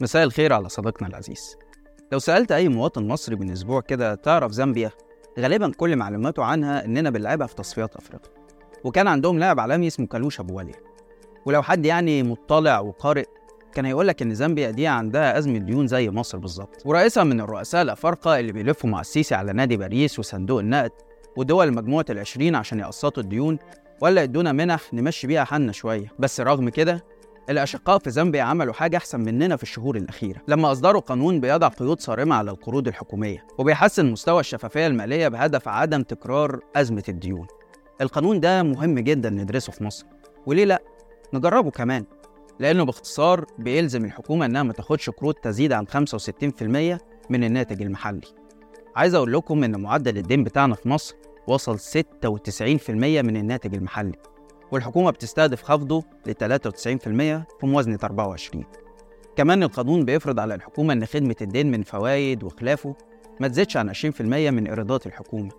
مساء الخير على صديقنا العزيز. لو سألت أي مواطن مصري من أسبوع كده تعرف زامبيا؟ غالبا كل معلوماته عنها إننا بنلعبها في تصفيات أفريقيا. وكان عندهم لاعب عالمي اسمه كالوش أبو ولو حد يعني مطلع وقارئ كان هيقول لك إن زامبيا دي عندها أزمة ديون زي مصر بالظبط. ورئيسها من الرؤساء الأفارقة اللي بيلفوا مع السيسي على نادي باريس وصندوق النقد ودول مجموعة العشرين عشان يقسطوا الديون ولا يدونا منح نمشي بيها حالنا شوية. بس رغم كده الأشقاء في زامبيا عملوا حاجة أحسن مننا في الشهور الأخيرة. لما أصدروا قانون بيضع قيود صارمة على القروض الحكومية وبيحسن مستوى الشفافية المالية بهدف عدم تكرار أزمة الديون. القانون ده مهم جدا ندرسه في مصر. وليه لأ؟ نجربه كمان. لأنه باختصار بيلزم الحكومة إنها ما تاخدش قروض تزيد عن 65% من الناتج المحلي. عايز أقول لكم إن معدل الدين بتاعنا في مصر وصل 96% من الناتج المحلي. والحكومة بتستهدف خفضه ل 93% في موازنة 24 كمان القانون بيفرض على الحكومة إن خدمة الدين من فوائد وخلافه ما تزيدش عن 20% من إيرادات الحكومة.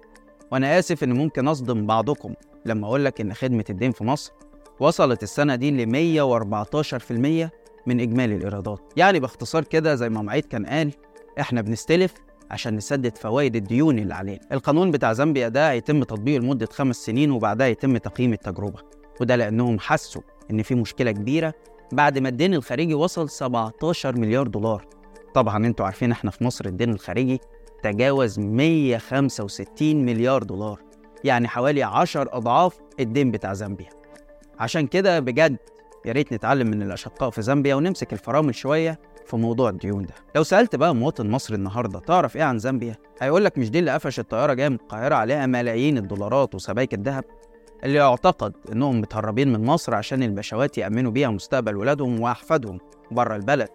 وأنا آسف إن ممكن أصدم بعضكم لما أقول لك إن خدمة الدين في مصر وصلت السنة دي ل 114% من إجمالي الإيرادات. يعني باختصار كده زي ما معيد كان قال إحنا بنستلف عشان نسدد فوائد الديون اللي علينا. القانون بتاع زامبيا ده هيتم تطبيقه لمدة خمس سنين وبعدها يتم تقييم التجربة. وده لأنهم حسوا إن في مشكلة كبيرة بعد ما الدين الخارجي وصل 17 مليار دولار. طبعا أنتوا عارفين إحنا في مصر الدين الخارجي تجاوز 165 مليار دولار يعني حوالي 10 أضعاف الدين بتاع زامبيا. عشان كده بجد يا ريت نتعلم من الأشقاء في زامبيا ونمسك الفرامل شوية في موضوع الديون ده. لو سألت بقى مواطن مصري النهاردة تعرف إيه عن زامبيا؟ هيقول لك مش دي اللي قفش الطيارة جاية من القاهرة عليها ملايين الدولارات وسبائك الذهب؟ اللي يعتقد إنهم متهربين من مصر عشان البشوات يأمنوا بيها مستقبل ولادهم وأحفادهم بره البلد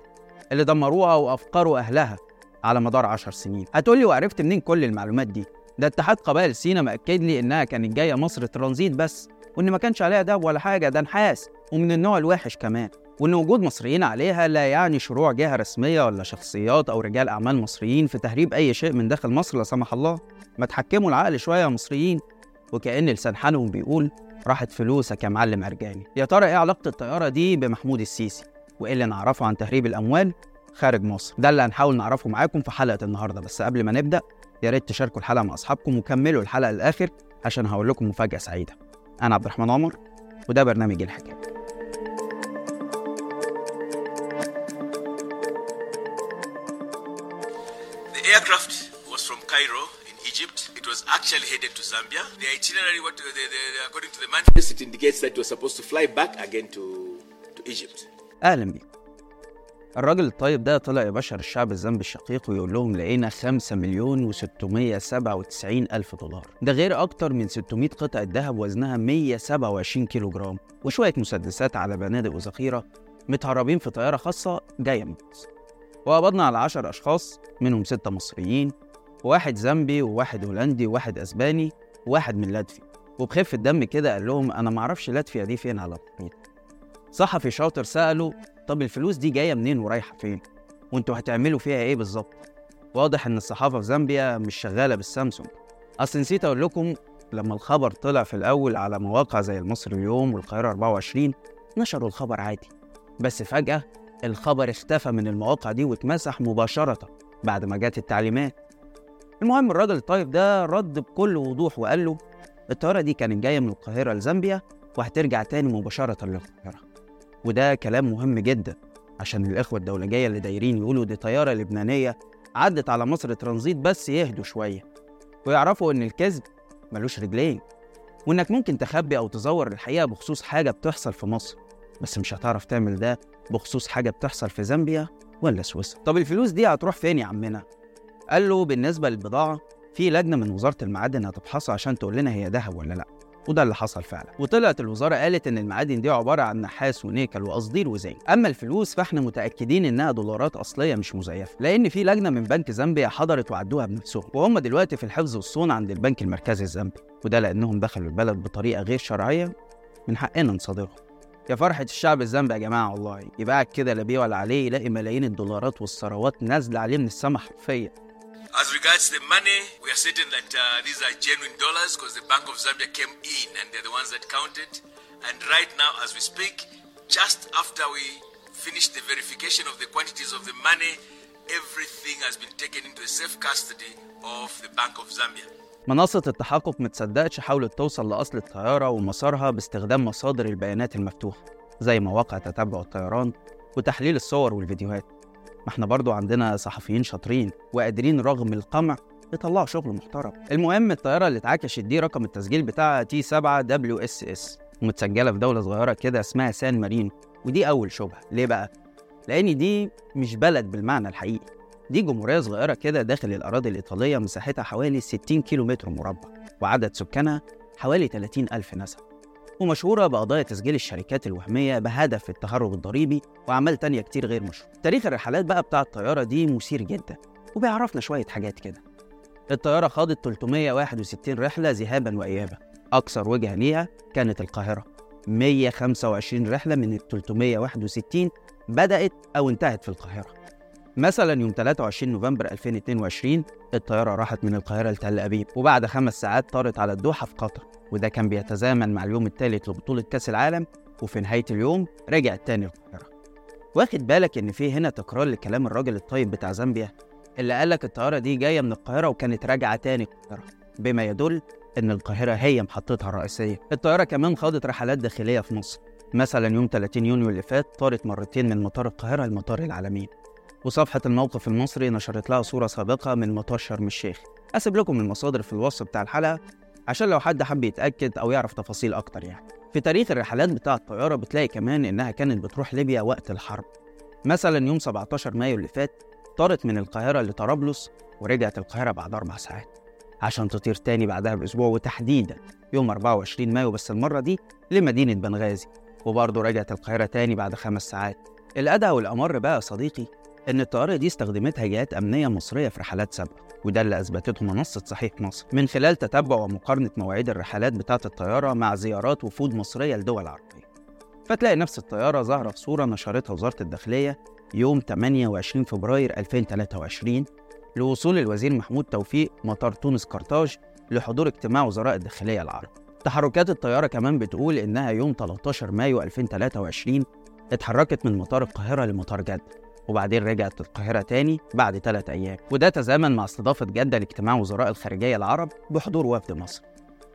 اللي دمروها وأفقروا أهلها على مدار عشر سنين. هتقولي وعرفت منين كل المعلومات دي؟ ده اتحاد قبائل سينا مأكد لي إنها كانت جاية مصر ترانزيت بس وإن ما كانش عليها دهب ولا حاجة ده نحاس ومن النوع الوحش كمان وإن وجود مصريين عليها لا يعني شروع جهة رسمية ولا شخصيات أو رجال أعمال مصريين في تهريب أي شيء من داخل مصر لا سمح الله. ما تحكموا العقل شوية يا مصريين. وكأن لسان حالهم بيقول راحت فلوسك يا معلم أرجاني. يا ترى إيه علاقة الطيارة دي بمحمود السيسي؟ وإيه اللي نعرفه عن تهريب الأموال؟ خارج مصر. ده اللي هنحاول نعرفه معاكم في حلقة النهاردة. بس قبل ما نبدأ يا ريت تشاركوا الحلقة مع أصحابكم وكملوا الحلقة للآخر عشان هقول لكم مفاجأة سعيدة. أنا عبد الرحمن عمر وده برنامج الحكاية. The aircraft was from Cairo. Egypt. It was actually headed to Zambia. The itinerary, what, the, the, the, according to the manifest, it indicates that it was supposed to fly back again to, to Egypt. أهلا بيكم الراجل الطيب ده طلع يبشر الشعب الذنب الشقيق ويقول لهم لقينا 5 مليون و697 ألف دولار ده غير أكتر من 600 قطعة ذهب وزنها 127 كيلو جرام وشوية مسدسات على بنادق وذخيرة متهربين في طيارة خاصة جاية من مصر وقبضنا على 10 أشخاص منهم ستة مصريين وواحد زامبي وواحد هولندي وواحد أسباني وواحد من لاتفيا وبخفة دم كده قال لهم أنا معرفش لاتفيا دي فين على الخريطة صحفي شاطر سأله طب الفلوس دي جاية منين ورايحة فين؟ وانتوا هتعملوا فيها إيه بالظبط؟ واضح إن الصحافة في زامبيا مش شغالة بالسامسونج. أصل نسيت أقول لكم لما الخبر طلع في الأول على مواقع زي المصري اليوم والقاهرة 24 نشروا الخبر عادي. بس فجأة الخبر اختفى من المواقع دي واتمسح مباشرة بعد ما جت التعليمات. المهم الراجل الطيب ده رد بكل وضوح وقال له الطيارة دي كانت جاية من القاهرة لزامبيا وهترجع تاني مباشرة للقاهرة وده كلام مهم جدا عشان الإخوة الدولجية اللي دايرين يقولوا دي طيارة لبنانية عدت على مصر ترانزيت بس يهدوا شوية ويعرفوا إن الكذب ملوش رجلين وإنك ممكن تخبي أو تزور الحقيقة بخصوص حاجة بتحصل في مصر بس مش هتعرف تعمل ده بخصوص حاجة بتحصل في زامبيا ولا سويسرا طب الفلوس دي هتروح فين يا عمنا؟ قال له بالنسبة للبضاعة في لجنة من وزارة المعادن هتفحصها عشان تقول لنا هي ذهب ولا لأ. وده اللي حصل فعلا. وطلعت الوزارة قالت إن المعادن دي عبارة عن نحاس ونيكل وقصدير وزنك أما الفلوس فإحنا متأكدين إنها دولارات أصلية مش مزيفة لأن في لجنة من بنك زامبيا حضرت وعدوها بنفسهم. وهم دلوقتي في الحفظ والصون عند البنك المركزي الزامبي وده لأنهم دخلوا البلد بطريقة غير شرعية من حقنا نصادرهم يا فرحة الشعب الزامبي يا جماعة والله. يبقى كده لا بيه ولا عليه يلاقي ملايين الدولارات والثروات نازلة عليه من السما حرفيا. As regards the money, we are certain that uh, these are genuine dollars because the Bank of Zambia came in and they're the ones that counted. And right now, as we speak, just after we finished the verification of the quantities of the money. Everything has been taken into the safe custody of the Bank of Zambia. منصة التحقق متصدقش حاولت توصل لأصل الطيارة ومسارها باستخدام مصادر البيانات المفتوحة زي مواقع تتبع الطيران وتحليل الصور والفيديوهات ما إحنا برضو عندنا صحفيين شاطرين وقادرين رغم القمع يطلعوا شغل محترم. المهم الطيارة اللي اتعكشت دي رقم التسجيل بتاعها T 7 WSS ومتسجلة في دولة صغيرة كده اسمها سان مارينو ودي أول شبهة. ليه بقى؟ لأن دي مش بلد بالمعنى الحقيقي. دي جمهورية صغيرة كده داخل الأراضي الإيطالية مساحتها حوالي 60 كيلو متر مربع وعدد سكانها حوالي 30 ألف نسمة. ومشهورة بقضايا تسجيل الشركات الوهمية بهدف التهرب الضريبي وأعمال تانية كتير غير مشهورة. تاريخ الرحلات بقى بتاع الطيارة دي مثير جدا وبيعرفنا شوية حاجات كده. الطيارة خاضت 361 رحلة ذهابا وإيابا. أكثر وجهة ليها كانت القاهرة. 125 رحلة من ال 361 بدأت أو انتهت في القاهرة. مثلا يوم 23 نوفمبر 2022 الطيارة راحت من القاهرة لتل أبيب وبعد خمس ساعات طارت على الدوحة في قطر وده كان بيتزامن مع اليوم الثالث لبطولة كأس العالم وفي نهاية اليوم رجعت تاني القاهرة. واخد بالك إن في هنا تكرار لكلام الراجل الطيب بتاع زامبيا اللي قالك الطيارة دي جاية من القاهرة وكانت راجعة تاني القاهرة بما يدل إن القاهرة هي محطتها الرئيسية. الطيارة كمان خاضت رحلات داخلية في مصر مثلا يوم 30 يونيو اللي فات طارت مرتين من مطار القاهرة لمطار العالمين. وصفحة الموقف المصري نشرت لها صورة سابقة من مطار شرم الشيخ. أسيب لكم المصادر في الوصف بتاع الحلقة عشان لو حد حب يتأكد أو يعرف تفاصيل أكتر يعني. في تاريخ الرحلات بتاع الطيارة بتلاقي كمان إنها كانت بتروح ليبيا وقت الحرب. مثلا يوم 17 مايو اللي فات طارت من القاهرة لطرابلس ورجعت القاهرة بعد أربع ساعات. عشان تطير تاني بعدها بأسبوع وتحديدا يوم 24 مايو بس المرة دي لمدينة بنغازي. وبرضه رجعت القاهرة تاني بعد خمس ساعات. الأدهى والأمر بقى يا صديقي إن الطيارة دي استخدمتها جهات أمنية مصرية في رحلات سابقة وده اللي أثبتته منصة صحيح مصر. من خلال تتبع ومقارنة مواعيد الرحلات بتاعة الطيارة مع زيارات وفود مصرية لدول عربية. فتلاقي نفس الطيارة ظاهرة في صورة نشرتها وزارة الداخلية يوم 28 فبراير 2023 لوصول الوزير محمود توفيق مطار تونس قرطاج لحضور اجتماع وزراء الداخلية العرب تحركات الطيارة كمان بتقول إنها يوم 13 مايو 2023 اتحركت من مطار القاهرة لمطار جدة. وبعدين رجعت القاهرة تاني بعد ثلاث أيام. وده تزامن مع استضافة جدة لاجتماع وزراء الخارجية العرب بحضور وفد مصر.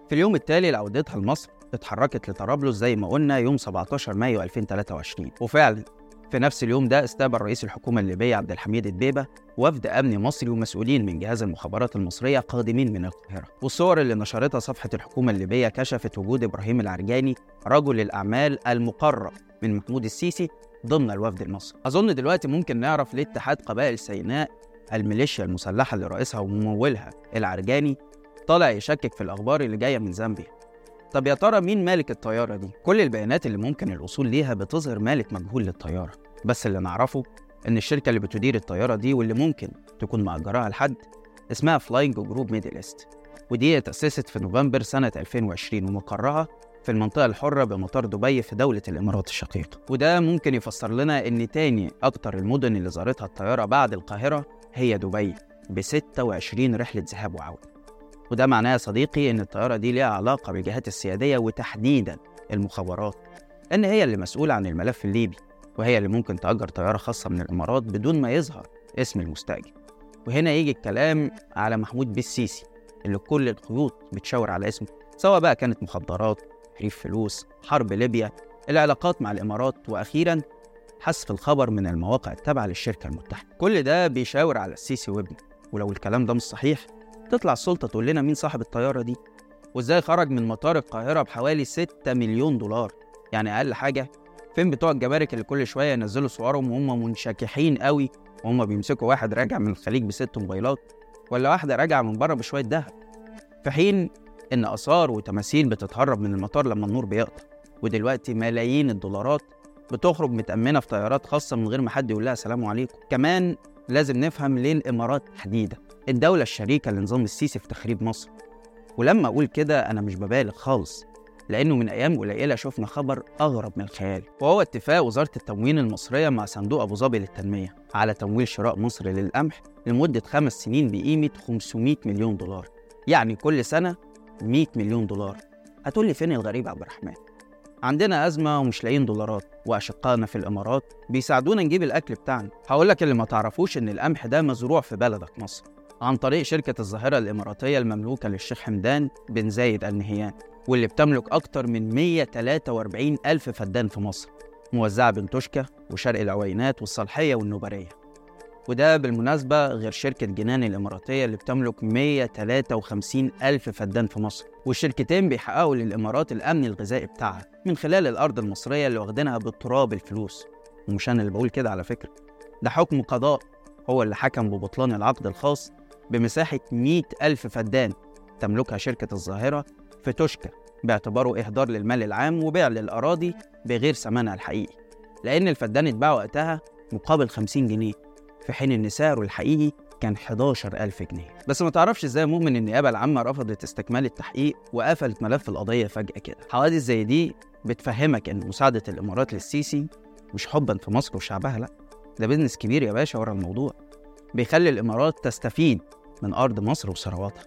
في اليوم التالي لعودتها لمصر اتحركت لطرابلس زي ما قلنا يوم 17 مايو 2023 وفعلا في نفس اليوم ده استقبل رئيس الحكومة الليبية عبد الحميد الدبيبة وفد أمني مصري ومسؤولين من جهاز المخابرات المصرية قادمين من القاهرة. والصور اللي نشرتها صفحة الحكومة الليبية كشفت وجود إبراهيم العرجاني رجل الأعمال المقرب من محمود السيسي ضمن الوفد المصري. أظن دلوقتي ممكن نعرف ليه اتحاد قبائل سيناء الميليشيا المسلحة اللي رئيسها وممولها العرجاني طالع يشكك في الأخبار اللي جاية من زامبيا. طب يا ترى مين مالك الطيارة دي؟ كل البيانات اللي ممكن الوصول ليها بتظهر مالك مجهول للطيارة. بس اللي نعرفه إن الشركة اللي بتدير الطيارة دي واللي ممكن تكون مأجراها لحد اسمها Flying Group Middle East ودي اتأسست في نوفمبر سنة 2020 ومقرها في المنطقة الحرة بمطار دبي في دولة الإمارات الشقيقة وده ممكن يفسر لنا إن تاني أكتر المدن اللي زارتها الطيارة بعد القاهرة هي دبي ب 26 رحلة ذهاب وعودة. وده معناه يا صديقي إن الطيارة دي ليها علاقة بالجهات السيادية وتحديدا المخابرات إن هي اللي مسؤولة عن الملف الليبي وهي اللي ممكن تأجر طيارة خاصة من الإمارات بدون ما يظهر اسم المستأجر. وهنا يجي الكلام على محمود بالسيسي اللي كل الخيوط بتشاور على اسمه سواء بقى كانت مخدرات تحريف فلوس حرب ليبيا العلاقات مع الإمارات وأخيرا حذف الخبر من المواقع التابعة للشركة المتحدة. كل ده بيشاور على السيسي وابنه. ولو الكلام ده مش صحيح تطلع السلطة تقول لنا مين صاحب الطيارة دي؟ وإزاي خرج من مطار القاهرة بحوالي 6 مليون دولار؟ يعني أقل حاجة فين بتوع الجمارك اللي كل شوية ينزلوا صورهم وهم منشكحين قوي وهم بيمسكوا واحد راجع من الخليج بست موبايلات ولا واحدة راجعة من بره بشوية دهب في حين إن آثار وتماثيل بتتهرب من المطار لما النور بيقطع. ودلوقتي ملايين الدولارات بتخرج متأمنة في طيارات خاصة من غير ما حد يقول لها سلام عليكم. كمان لازم نفهم ليه الإمارات تحديدا الدولة الشريكة لنظام السيسي في تخريب مصر. ولما أقول كده أنا مش ببالغ خالص لأنه من أيام قليلة شفنا خبر أغرب من الخيال وهو اتفاق وزارة التموين المصرية مع صندوق أبو ظبي للتنمية على تمويل شراء مصر للقمح لمدة خمس سنين بقيمة 500 مليون دولار. يعني كل سنة 100 مليون دولار. هتقول لي فين الغريب عبد الرحمن؟ عندنا أزمة ومش لاقيين دولارات وأشقائنا في الإمارات بيساعدونا نجيب الأكل بتاعنا. هقول لك اللي ما تعرفوش إن القمح ده مزروع في بلدك مصر. عن طريق شركة الظاهرة الإماراتية المملوكة للشيخ حمدان بن زايد آل نهيان واللي بتملك أكتر من 143 ألف فدان في مصر. موزعة بين توشكا وشرق العوينات والصالحية والنوبرية. وده بالمناسبة غير شركة جنان الإماراتية اللي بتملك 153 ألف فدان في مصر والشركتين بيحققوا للإمارات الأمن الغذائي بتاعها من خلال الأرض المصرية اللي واخدينها بالتراب الفلوس. ومش أنا اللي بقول كده على فكرة ده حكم قضاء هو اللي حكم ببطلان العقد الخاص بمساحة 100 ألف فدان تملكها شركة الظاهرة في توشكا باعتباره إهدار للمال العام وبيع للأراضي بغير ثمنها الحقيقي لأن الفدان اتباع وقتها مقابل 50 جنيه. في حين إن سعره الحقيقي كان 11000 جنيه. بس ما تعرفش إزاي مؤمن إن النيابه العامه رفضت استكمال التحقيق وقفلت ملف القضية فجأة كده؟ حوادث زي دي بتفهمك إن مساعدة الإمارات للسيسي مش حبا في مصر وشعبها لأ. ده بيزنس كبير يا باشا ورا الموضوع. بيخلي الإمارات تستفيد من أرض مصر وثرواتها.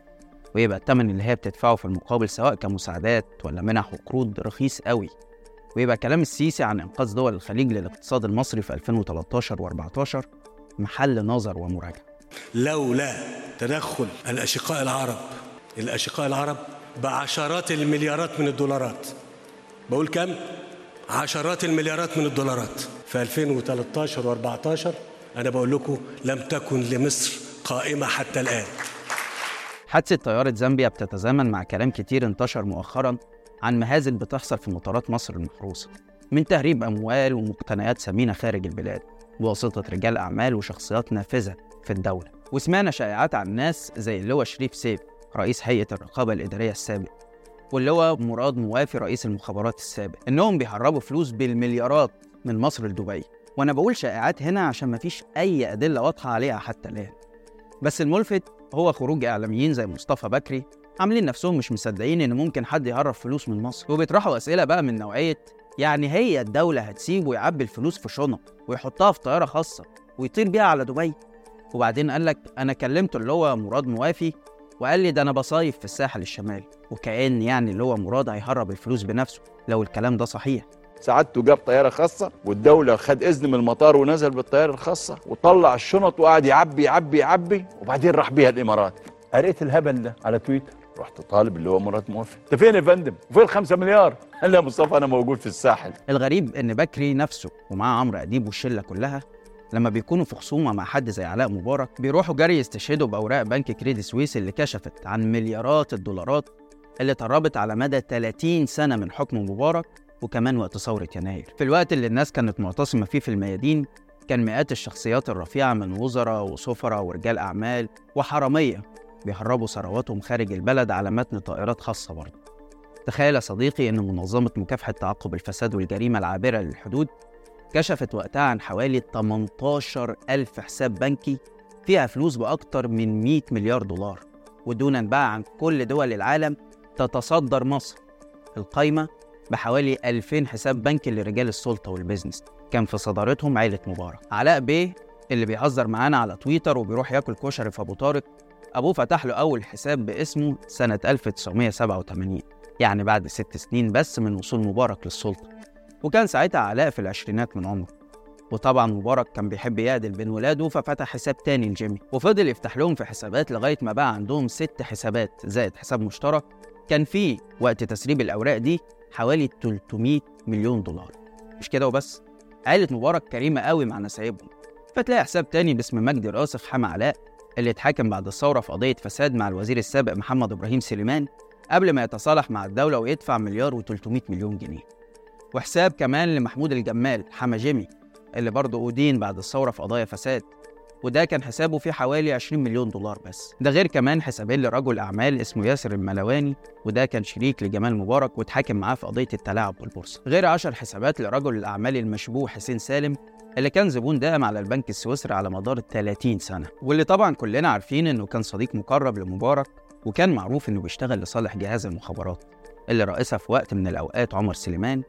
ويبقى الثمن اللي هي بتدفعه في المقابل سواء كمساعدات ولا منح وقروض رخيص قوي. ويبقى كلام السيسي عن إنقاذ دول الخليج للاقتصاد المصري في 2013 و14 محل نظر ومراجعة. لولا تدخل الأشقاء العرب الأشقاء العرب بعشرات المليارات من الدولارات. بقول كم؟ عشرات المليارات من الدولارات. في 2013 و14 أنا بقول لكم لم تكن لمصر قائمة حتى الآن. حادثة طيارة زامبيا بتتزامن مع كلام كتير انتشر مؤخرا عن مهازل بتحصل في مطارات مصر المحروسة. من تهريب أموال ومقتنيات ثمينة خارج البلاد. بواسطة رجال أعمال وشخصيات نافذة في الدولة. وسمعنا شائعات عن ناس زي اللواء شريف سيف رئيس هيئة الرقابة الإدارية السابق واللواء مراد موافي رئيس المخابرات السابق. إنهم بيهربوا فلوس بالمليارات من مصر لدبي. وأنا بقول شائعات هنا عشان مفيش أي أدلة واضحة عليها حتى الآن. بس الملفت هو خروج إعلاميين زي مصطفى بكري عاملين نفسهم مش مصدقين إن ممكن حد يهرب فلوس من مصر. وبيطرحوا أسئلة بقى من نوعية يعني هي الدولة هتسيبه يعبي الفلوس في شنط ويحطها في طيارة خاصة ويطير بيها على دبي. وبعدين قال لك أنا كلمته اللي هو مراد موافي وقال لي ده أنا بصيف في الساحل الشمالي وكأن يعني اللي هو مراد هيهرب الفلوس بنفسه لو الكلام ده صحيح. سعادته جاب طيارة خاصة والدولة خد إذن من المطار ونزل بالطيارة الخاصة وطلع الشنط وقعد يعبي يعبي يعبي وبعدين راح بيها الإمارات. قريت الهبل ده على تويتر. رحت طالب اللي هو مراد موافق انت فين يا فندم؟ وفين الخمسة مليار. قال لي يا مصطفى أنا موجود في الساحل. الغريب إن بكري نفسه ومعاه عمرو أديب والشلة كلها لما بيكونوا في خصومة مع حد زي علاء مبارك بيروحوا جري يستشهدوا بأوراق بنك كريدي سويس اللي كشفت عن مليارات الدولارات اللي اتهربت على مدى 30 سنة من حكم مبارك وكمان وقت ثورة يناير. في الوقت اللي الناس كانت معتصمة فيه في الميادين كان مئات الشخصيات الرفيعة من وزراء وسفراء ورجال أعمال وحرامية بيهربوا ثرواتهم خارج البلد على متن طائرات خاصة برضه. تخيل يا صديقي إن منظمة مكافحة تعقب الفساد والجريمة العابرة للحدود كشفت وقتها عن حوالي 18 ألف حساب بنكي فيها فلوس بأكتر من 100 مليار دولار. ودونا بقى عن كل دول العالم تتصدر مصر القايمة بحوالي 2000 حساب بنكي لرجال السلطة والبيزنس. كان في صدارتهم عيلة مبارك. علاء بيه اللي بيهزر معانا على تويتر وبيروح ياكل كشري في أبو طارق أبوه فتح له أول حساب باسمه سنة 1987 يعني بعد ست سنين بس من وصول مبارك للسلطة. وكان ساعتها علاء في العشرينات من عمره. وطبعا مبارك كان بيحب يعدل بين ولاده ففتح حساب تاني لجيمي. وفضل يفتح لهم في حسابات لغاية ما بقى عندهم ست حسابات زائد حساب مشترك. كان فيه وقت تسريب الأوراق دي حوالي 300 مليون دولار. مش كده وبس؟ عائلة مبارك كريمة قوي مع نسايبهم. فتلاقي حساب تاني باسم مجدي راسخ حمى علاء. اللي اتحاكم بعد الثورة في قضية فساد مع الوزير السابق محمد إبراهيم سليمان قبل ما يتصالح مع الدولة ويدفع مليار و300 مليون جنيه. وحساب كمان لمحمود الجمال حما جيمي اللي برضه أدين بعد الثورة في قضايا فساد. وده كان حسابه فيه حوالي 20 مليون دولار بس. ده غير كمان حسابين لرجل أعمال اسمه ياسر الملواني وده كان شريك لجمال مبارك واتحاكم معاه في قضية التلاعب بالبورصة. غير 10 حسابات لرجل الأعمال المشبوه حسين سالم اللي كان زبون دائم على البنك السويسري على مدار ال 30 سنة واللي طبعا كلنا عارفين إنه كان صديق مقرب لمبارك وكان معروف إنه بيشتغل لصالح جهاز المخابرات اللي رئيسها في وقت من الأوقات عمر سليمان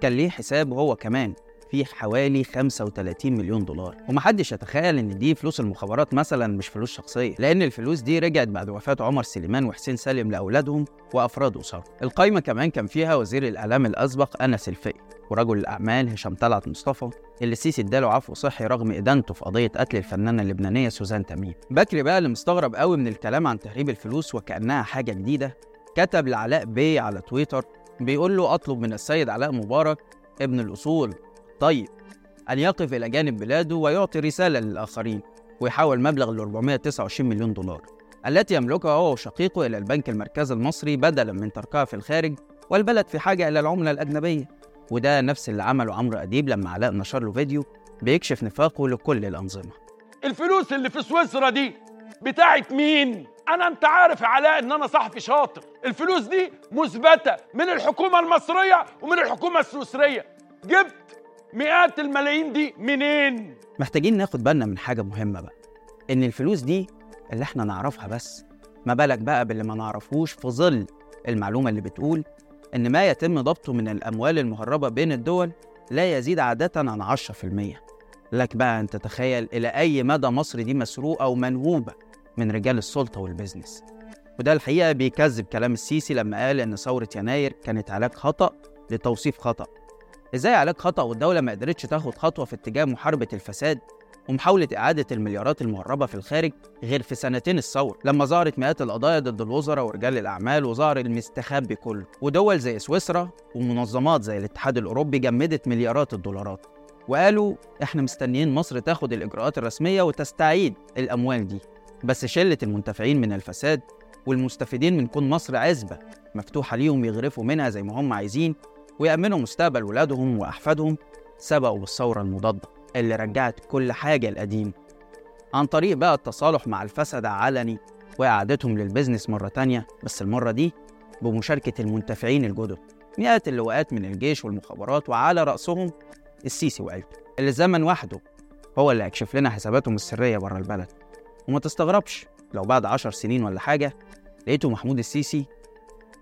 كان ليه حساب هو كمان فيه حوالي 35 مليون دولار. ومحدش يتخيل إن دي فلوس المخابرات مثلا مش فلوس شخصية لأن الفلوس دي رجعت بعد وفاة عمر سليمان وحسين سالم لأولادهم وافراد اسرهم القايمة كمان كان فيها وزير الإعلام الأسبق أنس الفقي. ورجل الأعمال هشام طلعت مصطفى اللي السيسي اداله عفو صحي رغم إدانته في قضية قتل الفنانة اللبنانية سوزان تميم. بكري بقى اللي مستغرب قوي من الكلام عن تهريب الفلوس وكأنها حاجة جديدة كتب لعلاء بي على تويتر بيقول له أطلب من السيد علاء مبارك ابن الأصول طيب أن يقف إلى جانب بلاده ويعطي رسالة للآخرين ويحول مبلغ ال 429 مليون دولار. التي يملكها هو وشقيقه إلى البنك المركزي المصري بدلا من تركها في الخارج والبلد في حاجة إلى العملة الأجنبية. وده نفس اللي عمله عمرو أديب لما علاء نشر له فيديو بيكشف نفاقه لكل الأنظمة الفلوس اللي في سويسرا دي بتاعت مين؟ أنا أنت عارف يا علاء إن أنا صحفي شاطر، الفلوس دي مثبتة من الحكومة المصرية ومن الحكومة السويسرية، جبت مئات الملايين دي منين؟ محتاجين ناخد بالنا من حاجة مهمة بقى إن الفلوس دي اللي إحنا نعرفها بس ما بالك بقى باللي ما نعرفوش في ظل المعلومة اللي بتقول إن ما يتم ضبطه من الأموال المهربة بين الدول لا يزيد عادة عن 10% لك بقى أن تتخيل إلى أي مدى مصر دي مسروقة ومنهوبة من رجال السلطة والبزنس وده الحقيقة بيكذب كلام السيسي لما قال إن ثورة يناير كانت علاج خطأ لتوصيف خطأ. إزاي علاج خطأ والدولة ما قدرتش تاخد خطوة في اتجاه محاربة الفساد؟ ومحاولة إعادة المليارات المهربة في الخارج غير في سنتين الثورة لما ظهرت مئات القضايا ضد الوزراء ورجال الأعمال وظهر المستخبي كله ودول زي سويسرا ومنظمات زي الاتحاد الأوروبي جمدت مليارات الدولارات وقالوا إحنا مستنيين مصر تاخد الإجراءات الرسمية وتستعيد الأموال دي بس شلة المنتفعين من الفساد والمستفيدين من كون مصر عزبة مفتوحة ليهم يغرفوا منها زي ما هم عايزين ويأمنوا مستقبل ولادهم وأحفادهم سبقوا بالثورة المضادة. اللي رجعت كل حاجة القديم عن طريق بقى التصالح مع الفسد علني وإعادتهم للبزنس مرة تانية بس المرة دي بمشاركة المنتفعين الجدد. مئات اللواءات من الجيش والمخابرات وعلى رأسهم السيسي وعيلته. اللي الزمن وحده هو اللي هيكشف لنا حساباتهم السرية بره البلد. وما تستغربش لو بعد عشر سنين ولا حاجة لقيته محمود السيسي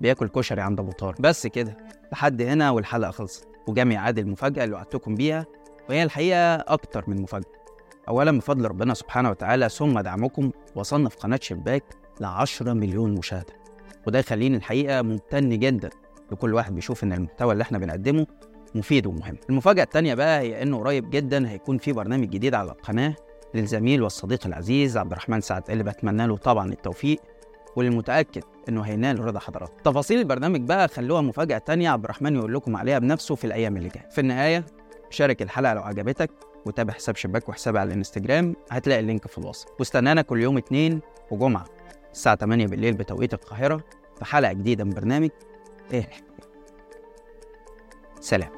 بياكل كشري عند أبو طارق. بس كده لحد هنا والحلقة خلصت. وجا ميعاد المفاجأة اللي وعدتكم بيها وهي الحقيقة أكتر من مفاجأة. أولا بفضل ربنا سبحانه وتعالى ثم دعمكم وصلنا في قناة شباك ل 10 مليون مشاهدة. وده يخليني الحقيقة ممتن جدا لكل واحد بيشوف إن المحتوى اللي إحنا بنقدمه مفيد ومهم. المفاجأة التانية بقى هي إنه قريب جدا هيكون في برنامج جديد على القناة للزميل والصديق العزيز عبد الرحمن سعد اللي بتمنى له طبعا التوفيق واللي متأكد إنه هينال رضا حضراتكم. تفاصيل البرنامج بقى خلوها مفاجأة تانية عبد الرحمن يقول لكم عليها بنفسه في الأيام اللي جاية. في النهاية شارك الحلقة لو عجبتك وتابع حساب شباك وحسابي على الانستجرام هتلاقي اللينك في الوصف واستنانا كل يوم اتنين وجمعة الساعة 8 بالليل بتوقيت القاهرة في حلقة جديدة من برنامج إيه؟ سلام